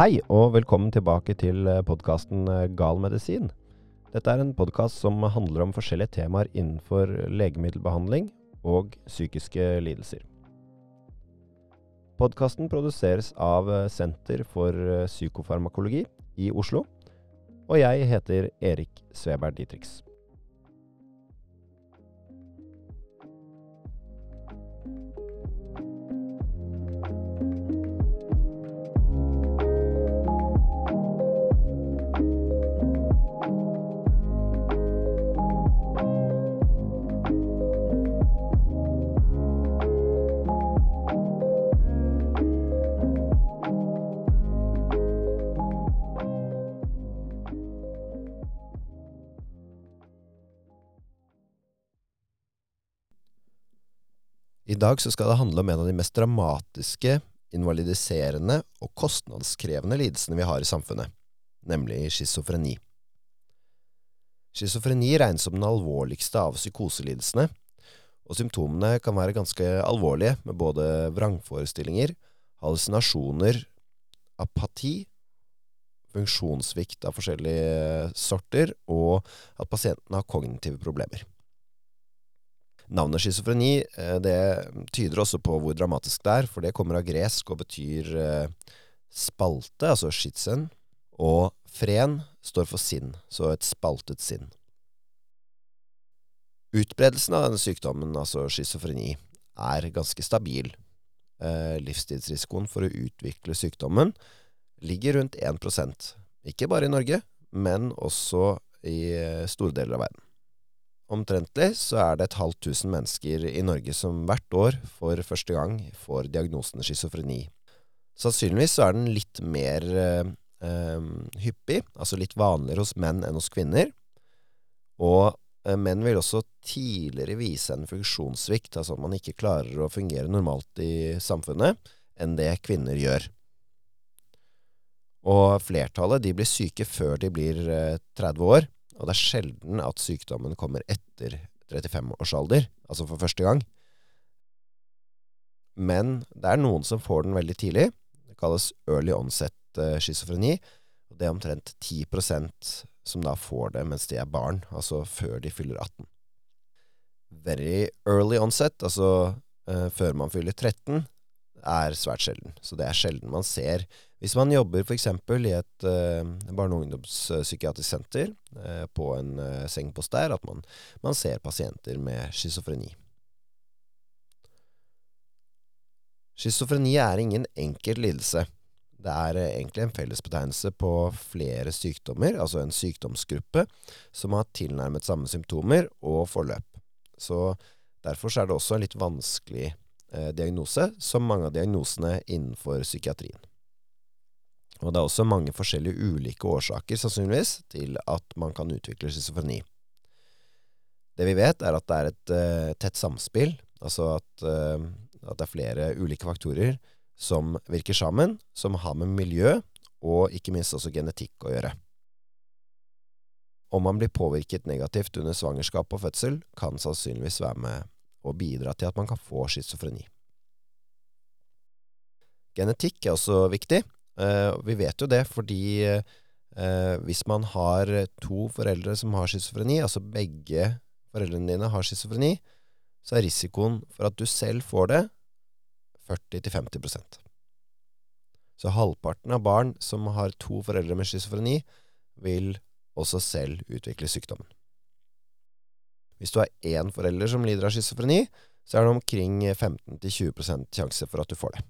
Hei og velkommen tilbake til podkasten Gal medisin. Dette er en podkast som handler om forskjellige temaer innenfor legemiddelbehandling og psykiske lidelser. Podkasten produseres av Senter for psykofarmakologi i Oslo, og jeg heter Erik Sveberg Dietrichs. Dag så skal det handle om en av de mest dramatiske, invalidiserende og kostnadskrevende lidelsene vi har i samfunnet, nemlig schizofreni. Schizofreni regnes som den alvorligste av psykoselidelsene, og symptomene kan være ganske alvorlige, med både vrangforestillinger, hallusinasjoner, apati, funksjonssvikt av forskjellige sorter, og at pasienten har kognitive problemer. Navnet schizofreni eh, det tyder også på hvor dramatisk det er, for det kommer av gresk og betyr eh, spalte, altså schizen, og fren står for sinn, så et spaltet sinn. Utbredelsen av denne sykdommen, altså schizofreni, er ganske stabil. Eh, livstidsrisikoen for å utvikle sykdommen ligger rundt 1% Ikke bare i Norge, men også i store deler av verden. Omtrentlig så er det et halvt tusen mennesker i Norge som hvert år for første gang får diagnosen schizofreni. Sannsynligvis så er den litt mer eh, eh, hyppig, altså litt vanligere hos menn enn hos kvinner. Og eh, menn vil også tidligere vise en funksjonssvikt, altså at man ikke klarer å fungere normalt i samfunnet, enn det kvinner gjør. Og flertallet de blir syke før de blir 30 eh, år og det er sjelden at sykdommen kommer etter 35-årsalder, altså for første gang. Men det er noen som får den veldig tidlig. Det kalles early onset uh, schizofreni. Og det er omtrent 10% som da får det mens de er barn, altså før de fyller 18. Very early onset, altså uh, før man fyller 13, er svært sjelden. Så det er sjelden man ser Hvis man jobber f.eks. i et uh, barne- og ungdomspsykiatrisk senter, uh, på en uh, sengepost der, at man, man ser pasienter med schizofreni. Schizofreni er ingen enkel lidelse. Det er egentlig en fellesbetegnelse på flere sykdommer, altså en sykdomsgruppe, som har tilnærmet samme symptomer og forløp. Så derfor er det også en litt vanskelig eh, diagnose, som mange av diagnosene innenfor psykiatrien. Og det er også mange forskjellige ulike årsaker, sannsynligvis, til at man kan utvikle schizofreni. Det vi vet, er at det er et uh, tett samspill, altså at, uh, at, det er flere ulike faktorer som virker sammen, som har med miljø og ikke minst også genetikk å gjøre. Om man blir påvirket negativt under svangerskap og fødsel, kan sannsynligvis være med og bidra til at man kan få schizofreni. Genetikk er også viktig. Uh, vi vet jo det fordi uh, hvis man har to foreldre som har schizofreni, altså begge foreldrene dine har schizofreni, så er risikoen for at du selv får det 40-50% Så halvparten av barn som har to foreldre med schizofreni, vil også selv utvikle sykdommen. Hvis du har én forelder som lider av schizofreni, så er det omkring 15-20% sjanse for at du får det.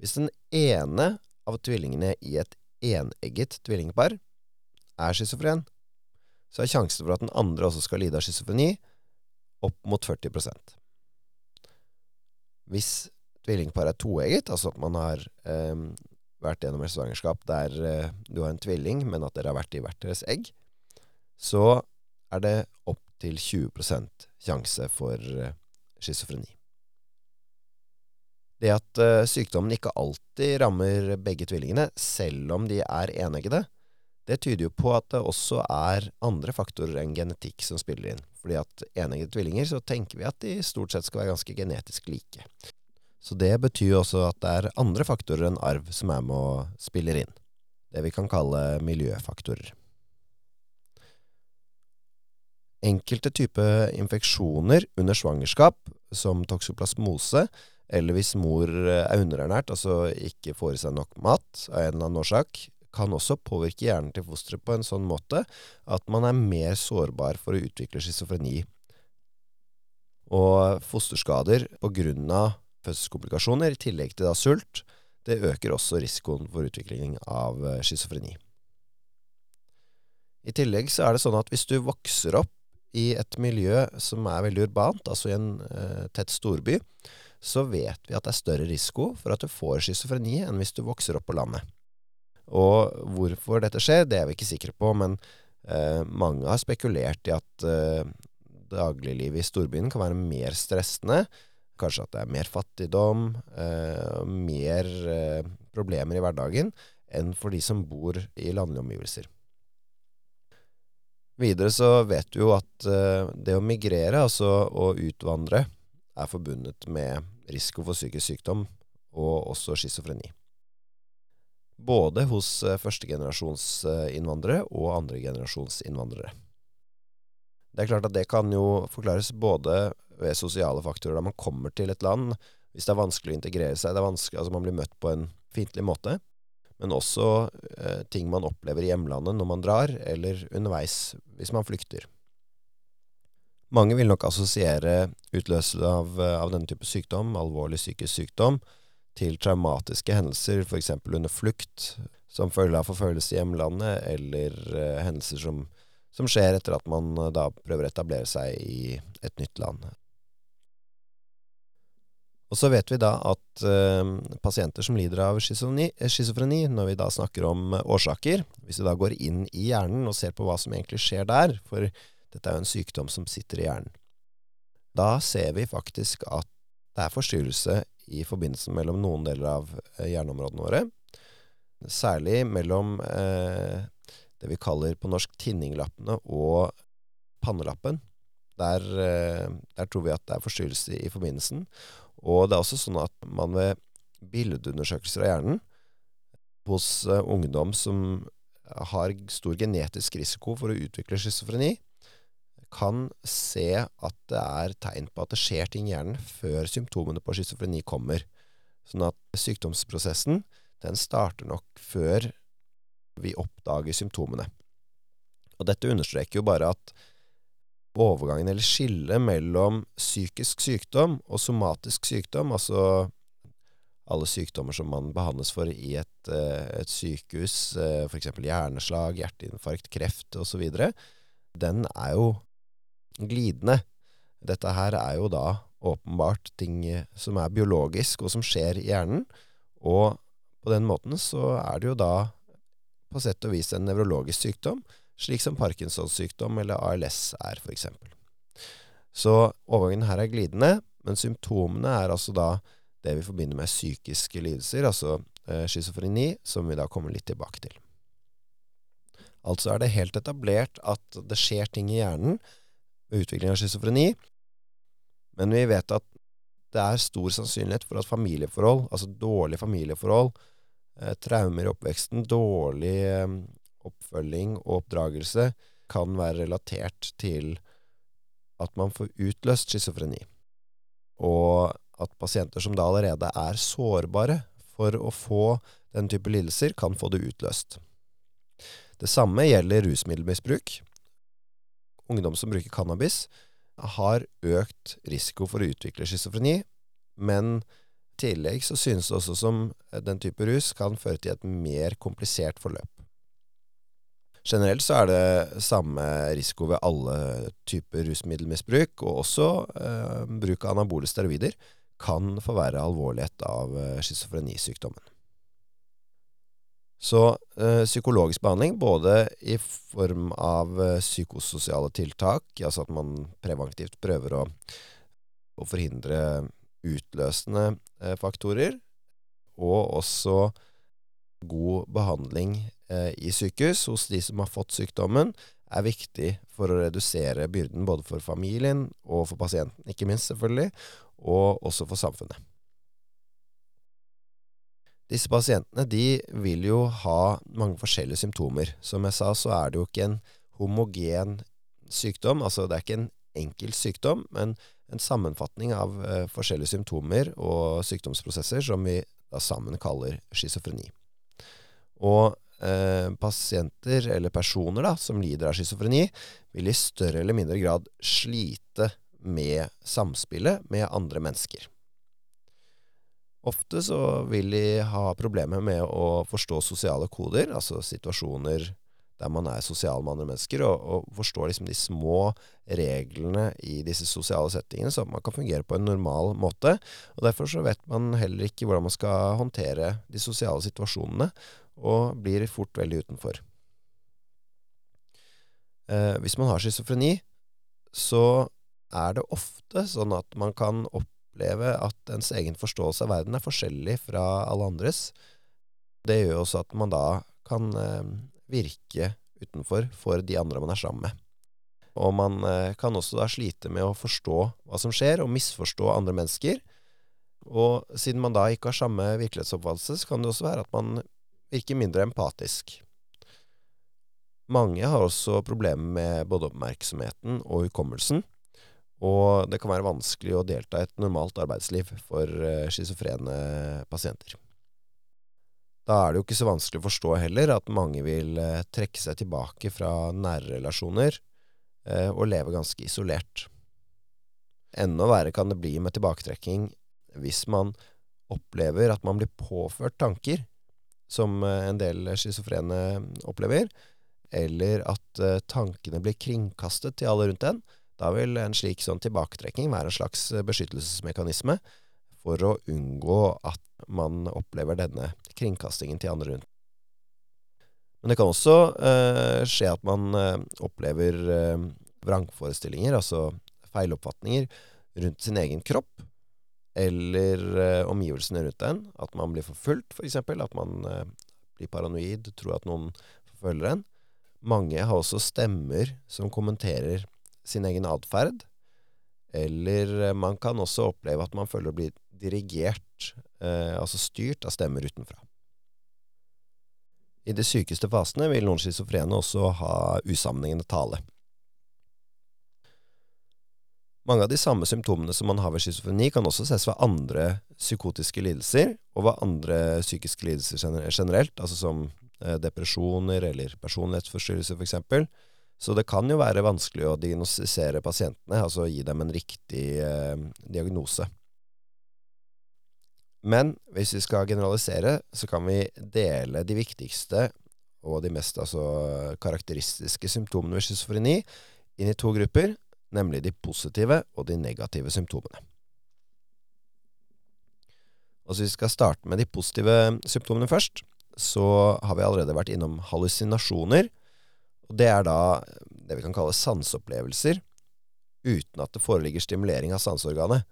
Hvis den ene av tvillingene i et enegget tvillingpar er schizofren, så er sjansen for at den andre også skal lide av schizofreni, opp mot 40% Hvis tvillingparet er toegget, altså at man har eh, vært gjennom et svangerskap der eh, du har en tvilling, men at dere har vært i hvert deres egg, så er det opp til 20% sjanse for eh, schizofreni. Det at uh, sykdommen ikke alltid rammer begge tvillingene, selv om de er eneggede, det tyder jo på at det også er andre faktorer enn genetikk som spiller inn. Fordi at eneggede tvillinger, så tenker vi at de stort sett skal være ganske genetisk like. Så det betyr også at det er andre faktorer enn arv som er med og spiller inn. Det vi kan kalle miljøfaktorer. Enkelte typer infeksjoner under svangerskap, som toksoplasmose, eller hvis mor er underernært, altså ikke får i seg nok mat av en eller annen årsak, kan også påvirke hjernen til fosteret på en sånn måte at man er mer sårbar for å utvikle schizofreni. Og fosterskader pga fødselskomplikasjoner, i tillegg til da sult, det øker også risikoen for utvikling av eh, schizofreni. I tillegg så er det sånn at hvis du vokser opp i et miljø som er veldig urbant, altså i en eh, tett storby, så vet vi at det er større risiko for at du får schizofreni enn hvis du vokser opp på landet. Og hvorfor dette skjer, det er vi ikke sikre på, men eh, mange har spekulert i at eh, dagliglivet i storbyen kan være mer stressende Kanskje at det er mer fattigdom, eh, mer eh, problemer i hverdagen enn for de som bor i landlige omgivelser. Videre så vet du jo at eh, det å migrere, altså å utvandre, er forbundet med risiko for psykisk sykdom og også schizofreni. Både hos eh, førstegenerasjonsinnvandrere og andregenerasjonsinnvandrere. Det er klart at det kan jo forklares både ved sosiale faktorer da man kommer til et land. Hvis det er vanskelig å integrere seg, det er vanskelig, altså man blir møtt på en fiendtlig måte. Men også eh, ting man opplever i hjemlandet når man drar, eller underveis hvis man flykter. Mange vil nok assosiere utløselse av, av denne type sykdom, alvorlig psykisk sykdom, til traumatiske hendelser, f.eks. under flukt, som følge av forfølgelse i hjemlandet, eller uh, hendelser som, som skjer etter at man uh, da prøver å etablere seg i et nytt land. Og så vet vi da at uh, pasienter som lider av schizofreni, når vi da snakker om eh, årsaker Hvis vi da går inn i hjernen og ser på hva som egentlig skjer der, for dette er jo en sykdom som sitter i hjernen, da ser vi faktisk at det er forstyrrelse i forbindelsen mellom noen deler av eh, hjerneområdene våre. Særlig mellom eh, det vi kaller på norsk tinninglappene og pannelappen. Der, eh, der tror vi at det er forstyrrelse i forbindelsen. Og det er også sånn at man ved bildeundersøkelser av hjernen hos eh, ungdom som har stor genetisk risiko for å utvikle schizofreni, kan se at det er tegn på at det skjer ting i hjernen før symptomene på schizofreni kommer. Sånn at sykdomsprosessen den starter nok før vi oppdager symptomene. Og dette understreker jo bare at overgangen eller skillet mellom psykisk sykdom og somatisk sykdom, altså alle sykdommer som man behandles for i et, eh, et sykehus, eh, f.eks. hjerneslag, hjerteinfarkt, kreft osv., den er jo glidende. Dette her er jo da åpenbart ting som er biologisk, og som skjer i hjernen. Og på den måten så er det jo da på sett og vis en nevrologisk sykdom slik som Parkinsons sykdom eller ALS er, f.eks. Så overgangen her er glidende, men symptomene er altså da det vi forbinder med psykiske lidelser, altså eh, schizofreni, som vi da kommer litt tilbake til. Altså er det helt etablert at det skjer ting i hjernen ved utvikling av schizofreni, men vi vet at det er stor sannsynlighet for at familieforhold, altså dårlige familieforhold, eh, traumer i oppveksten, dårlig eh, oppfølging og oppdragelse kan være relatert til at man får utløst schizofreni, og at pasienter som da allerede er sårbare for å få den type lidelser, kan få det utløst. Det samme gjelder rusmiddelmisbruk. Ungdom som bruker cannabis, har økt risiko for å utvikle schizofreni, men i tillegg så synes det også som den type rus kan føre til et mer komplisert forløp. Generelt så er det samme risiko ved alle typer rusmiddelmisbruk, og også eh, bruk av anabole steroider kan forverre alvorlighet av eh, schizofrenisykdommen. Så øh, psykologisk behandling, både i form av øh, psykososiale tiltak, altså at man preventivt prøver å, å forhindre utløsende øh, faktorer, og også god behandling eh, i sykehus hos de som har fått sykdommen, er viktig for å redusere byrden både for familien og for pasienten, ikke minst selvfølgelig, og også for samfunnet. Disse pasientene de vil jo ha mange forskjellige symptomer. Som jeg sa, så er det jo ikke en homogen sykdom. Altså det er ikke en enkel sykdom, men en sammenfatning av uh, forskjellige symptomer og sykdomsprosesser som vi da sammen kaller schizofreni. Og uh, pasienter, eller personer, da, som lider av schizofreni, vil i større eller mindre grad slite med samspillet med andre mennesker. Ofte så vil de ha problemer med å forstå sosiale koder, altså situasjoner der man er sosial med andre mennesker, og, og forstår liksom de små reglene i disse sosiale settingene, så man kan fungere på en normal måte. Og Derfor så vet man heller ikke hvordan man skal håndtere de sosiale situasjonene, og blir fort veldig utenfor. Eh, hvis man har schizofreni, så er det ofte sånn at man kan opp oppleve at ens egen forståelse av verden er forskjellig fra alle andres. Det gjør også at man da kan eh, virke utenfor for de andre man er sammen med. Og man eh, kan også da slite med å forstå hva som skjer, og misforstå andre mennesker. Og siden man da ikke har samme virkelighetsoppfattelse, så kan det også være at man virker mindre empatisk. Mange har også problemer med både oppmerksomheten og hukommelsen. Og det kan være vanskelig å delta i et normalt arbeidsliv for uh, schizofrene pasienter. Da er det jo ikke så vanskelig å forstå heller at mange vil uh, trekke seg tilbake fra nære relasjoner uh, og leve ganske isolert. Enda verre kan det bli med tilbaketrekking hvis man opplever at man blir påført tanker, som en del schizofrene opplever, eller at tankene blir kringkastet til alle rundt en, da vil en slik sånn tilbaketrekking være en slags eh, beskyttelsesmekanisme for å unngå at man opplever denne kringkastingen til andre rundt. Men det kan også eh, skje at man eh, opplever eh, vrangforestillinger, altså feiloppfatninger, rundt sin egen kropp eller eh, omgivelsene rundt den. At man blir forfulgt, f.eks. For at man eh, blir paranoid, tror at noen forfølger en. Mange har også stemmer som kommenterer sin egen atferd. Eller eh, man kan også oppleve at man føler å bli dirigert, eh, altså styrt, av stemmer utenfra. I de sykeste fasene vil noen schizofrene også ha usammenhengende tale. Mange av de samme symptomene som man har ved schizofreni, kan også ses ved andre psykotiske lidelser, og ved andre psykiske lidelser generelt, altså som eh, depresjoner eller personlighetsforstyrrelser f.eks. Så det kan jo være vanskelig å diagnostisere pasientene, altså gi dem en riktig eh, diagnose. Men hvis vi skal generalisere, så kan vi dele de viktigste og de mest altså, karakteristiske symptomene ved schizofreni inn i to grupper, nemlig de positive og de negative symptomene. Og så vi skal starte med de positive symptomene først, så har vi allerede vært innom hallusinasjoner, og det er da det vi kan kalle sanseopplevelser, uten at det foreligger stimulering av sanseorganet.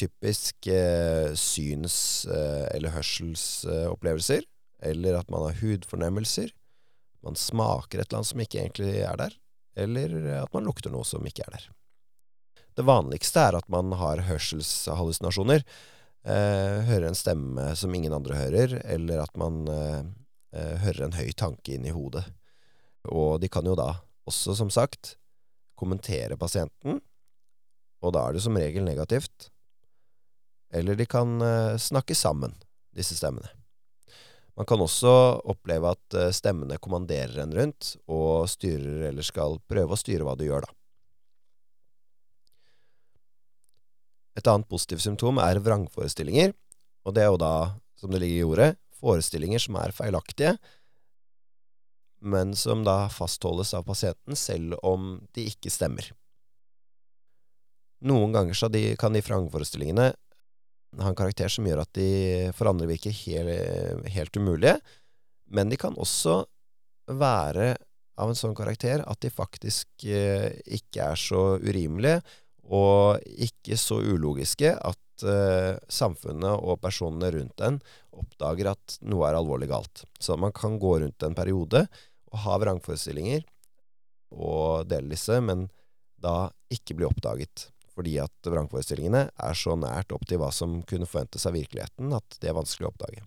Typisk eh, syns- eh, eller hørselsopplevelser, eh, eller at man har hudfornemmelser, man smaker et eller annet som ikke egentlig er der, eller at man lukter noe som ikke er der. Det vanligste er at man har hørselshallusinasjoner, eh, hører en stemme som ingen andre hører, eller at man eh, eh hører en høy tanke inn i hodet. Og de kan jo da også, som sagt, kommentere pasienten, og da er det som regel negativt. Eller de kan uh, snakke sammen, disse stemmene. Man kan også oppleve at uh, stemmene kommanderer en rundt, og styrer eller skal prøve å styre hva du gjør, da. Et annet positivt symptom er vrangforestillinger, og det er jo da, som det ligger i ordet, forestillinger som er feilaktige, men som da fastholdes av pasienten selv om de ikke stemmer. Noen ganger de, kan de vrangforestillingene ha en karakter som gjør at de for andre virker helt, helt umulige, men de kan også være av en sånn karakter at de faktisk eh, ikke er så urimelige og ikke så ulogiske at eh, samfunnet og personene rundt en oppdager at noe er alvorlig galt. Så man kan gå rundt en periode ha vrangforestillinger og dele disse, men da ikke bli oppdaget. fordi at vrangforestillingene er så nært opp til hva som kunne forventes av virkeligheten, at det er vanskelig å oppdage.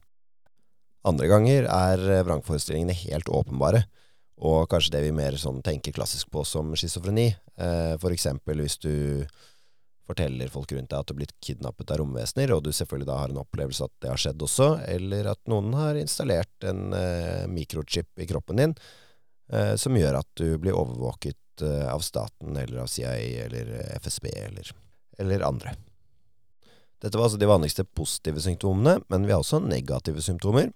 Andre ganger er vrangforestillingene helt åpenbare, og kanskje det vi mer sånn tenker klassisk på som schizofreni. Eh, for eksempel hvis du forteller folk rundt deg at du har blitt kidnappet av romvesener, og du selvfølgelig da har en opplevelse at det har skjedd også, eller at noen har installert en eh, mikrochip i kroppen din eh, som gjør at du blir overvåket eh, av staten eller av CIA eller FSB eller, eller andre. Dette var altså de vanligste positive symptomene, men vi har også negative symptomer.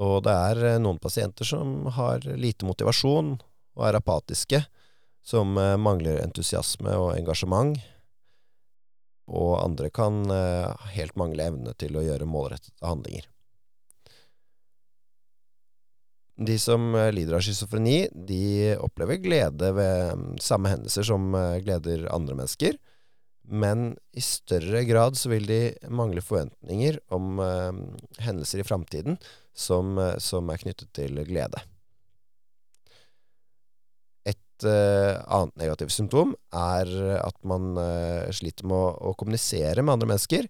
Og det er eh, noen pasienter som har lite motivasjon og er apatiske, som eh, mangler entusiasme og engasjement. Og andre kan eh, helt mangle evne til å gjøre målrettede handlinger. De som lider av schizofreni, de opplever glede ved mm, samme hendelser som gleder andre mennesker. Men i større grad så vil de mangle forventninger om hendelser i framtiden som, eh, som er knyttet til glede. Uh, annet negativt symptom er at man uh, sliter med å, å, kommunisere med andre mennesker,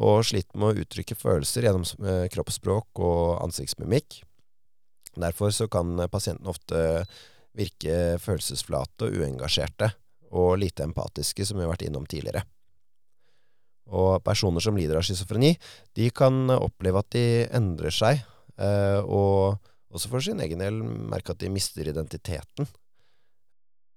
og sliter med å uttrykke følelser gjennom uh, kroppsspråk og ansiktsmimikk. Derfor så kan pasienten ofte virke følelsesflate og uengasjerte, og lite empatiske, som vi har vært innom tidligere. Og personer som lider av schizofreni, de kan oppleve at de endrer seg og også for sin egen del merke at de mister identiteten.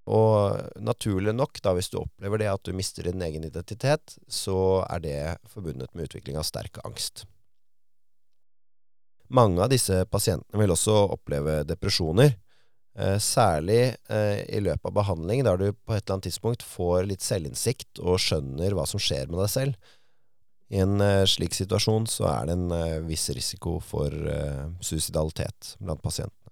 Og naturlig nok, da hvis du opplever det at du mister din egen identitet, så er det forbundet med utvikling av sterk angst. Mange av disse pasientene vil også oppleve depresjoner, eh, særlig eh, i løpet av behandling, der du på et eller annet tidspunkt får litt selvinnsikt og skjønner hva som skjer med deg selv. I en uh, slik situasjon så er det en viss risiko for suicidalitet blant pasientene.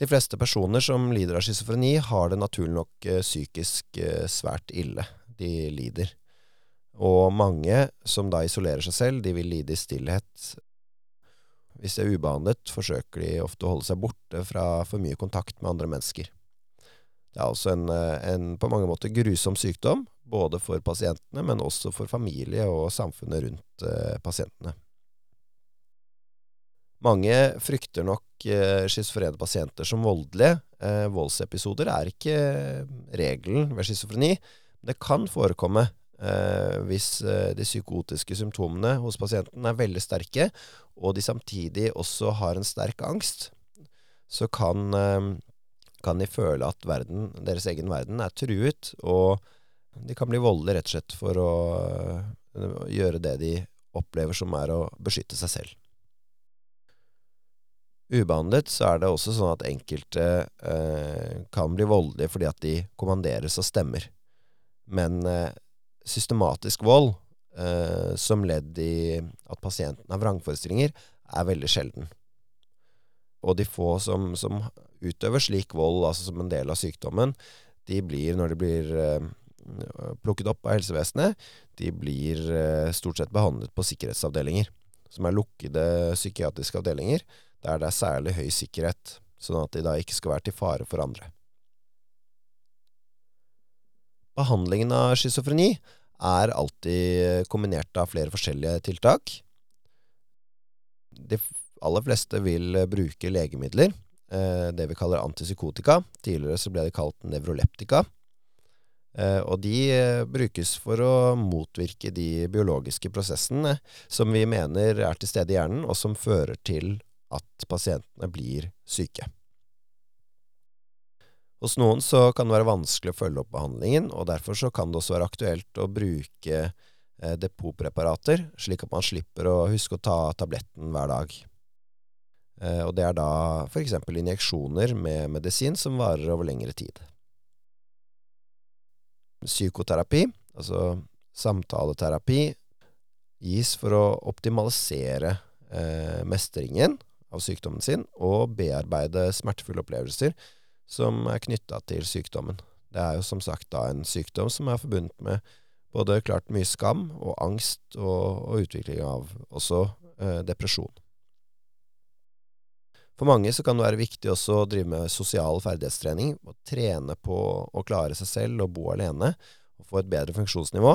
De fleste personer som lider av schizofreni, har det naturlig nok psykisk svært ille. De lider. Og mange som da isolerer seg selv, de vil lide i stillhet. Hvis de er ubehandlet, forsøker de ofte å holde seg borte fra for mye kontakt med andre mennesker. Det er altså en, en på mange måter grusom sykdom, både for pasientene, men også for familie og samfunnet rundt eh, pasientene. Mange frykter nok eh, schizofrene pasienter som voldelige. Eh, voldsepisoder er ikke regelen ved schizofreni. Det kan forekomme eh, hvis eh, de psykotiske symptomene hos pasienten er veldig sterke, og de samtidig også har en sterk angst. Så kan, eh, kan de føle at verden, deres egen verden er truet, og de kan bli voldelige rett og slett for å gjøre det de opplever som er å beskytte seg selv. Ubehandlet så er det også sånn at enkelte eh, kan bli voldelige fordi at de kommanderes og stemmer. Men eh, systematisk vold som ledd i at pasienten har vrangforestillinger, er veldig sjelden. Og de få som, som utøver slik vold, altså som en del av sykdommen, de blir, når de blir plukket opp av helsevesenet, de blir eh, stort sett behandlet på sikkerhetsavdelinger, som er lukkede psykiatriske avdelinger, der det er særlig høy sikkerhet, sånn at de da ikke skal være til fare for andre. Behandlingen av schizofreni er alltid kombinert av flere forskjellige tiltak. De aller fleste vil bruke legemidler, eh, det vi kaller antipsykotika. Tidligere så ble det kalt nevroleptika. Uh, og de uh, brukes for å motvirke de biologiske prosessene som vi mener er til stede i hjernen, og som fører til at pasientene blir syke. Hos noen så kan det være vanskelig å følge opp behandlingen, og derfor så kan det også være aktuelt å bruke uh, depotpreparater, slik at man slipper å huske å ta tabletten hver dag. og det er da f.eks. injeksjoner med medisin som varer over lengre tid psykoterapi, altså samtaleterapi, gis for å optimalisere eh, mestringen av sykdommen sin og bearbeide smertefulle opplevelser som er knytta til sykdommen. Det er jo som sagt da en sykdom som er forbundet med både klart mye skam og angst og, og utvikling av også eh, depresjon. For mange så kan det være viktig også å drive med sosial ferdighetstrening. og trene på å klare seg selv og bo alene. Og få et bedre funksjonsnivå.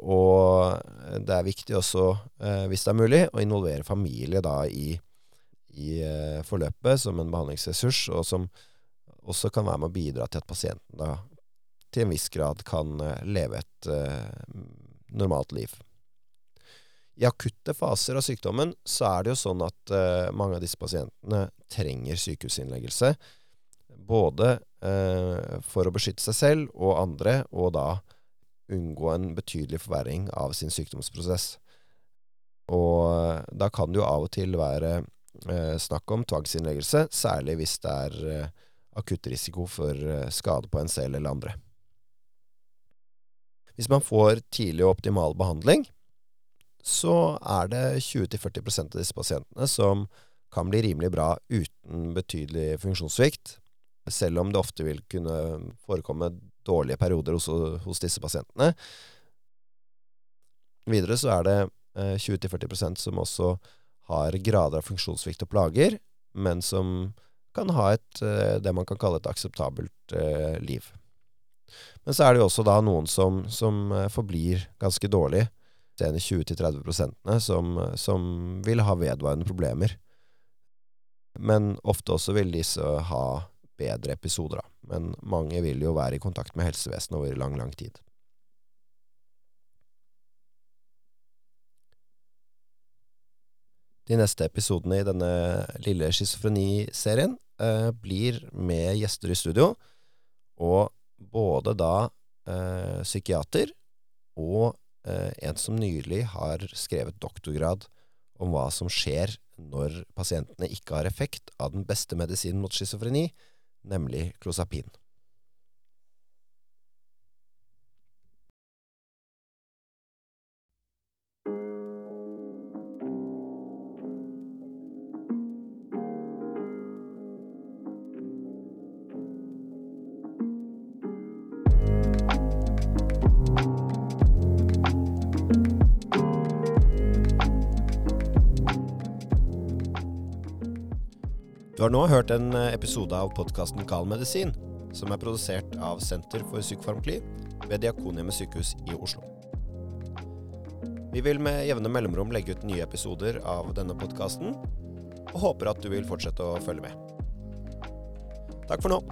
Og det er viktig også, eh, hvis det er mulig, å involvere familie da i, i eh, forløpet som en behandlingsressurs, og som også kan være med å bidra til at pasienten da til en viss grad kan eh, leve et normalt liv. I akutte faser av sykdommen så er det jo sånn at uh, mange av disse pasientene trenger sykehusinnleggelse. Både uh, for å beskytte seg selv og andre, og da unngå en betydelig forverring av sin sykdomsprosess. Og uh, da kan det jo av og til være snakk om tvangsinnleggelse, særlig hvis det er akutt risiko for skade på en selv eller andre. Hvis man får tidlig og optimal behandling, så er det 20-40% av disse pasientene som kan bli rimelig bra uten betydelig funksjonssvikt, selv om det ofte vil kunne forekomme dårlige perioder hos, hos disse pasientene. Videre så er det 20-40 eh, som også har grader av funksjonssvikt og plager, men som kan ha et, eh, det man kan kalle et akseptabelt eh, liv. Men så er det jo også da noen som, som forblir ganske dårlig resterende 20-30% som, som vil ha vedvarende problemer. Men ofte også vil disse ha bedre episoder, da. Men mange vil jo være i kontakt med helsevesenet over lang, lang tid. De neste episodene i denne lille schizofreniserien eh, blir med gjester i studio, og både da eh, psykiater og Eh, en som nylig har skrevet doktorgrad om hva som skjer når pasientene ikke har effekt av den beste medisinen mot schizofreni, nemlig klozapin. Nå hørt en eh, episode av podkasten Gal medisin, som er produsert av Senter for psykofarmakli ved Diakonhjemmet sykehus i Oslo. Vi vil med jevne mellomrom legge ut nye episoder av denne podkasten, og håper at du vil fortsette å følge med. Takk for nå.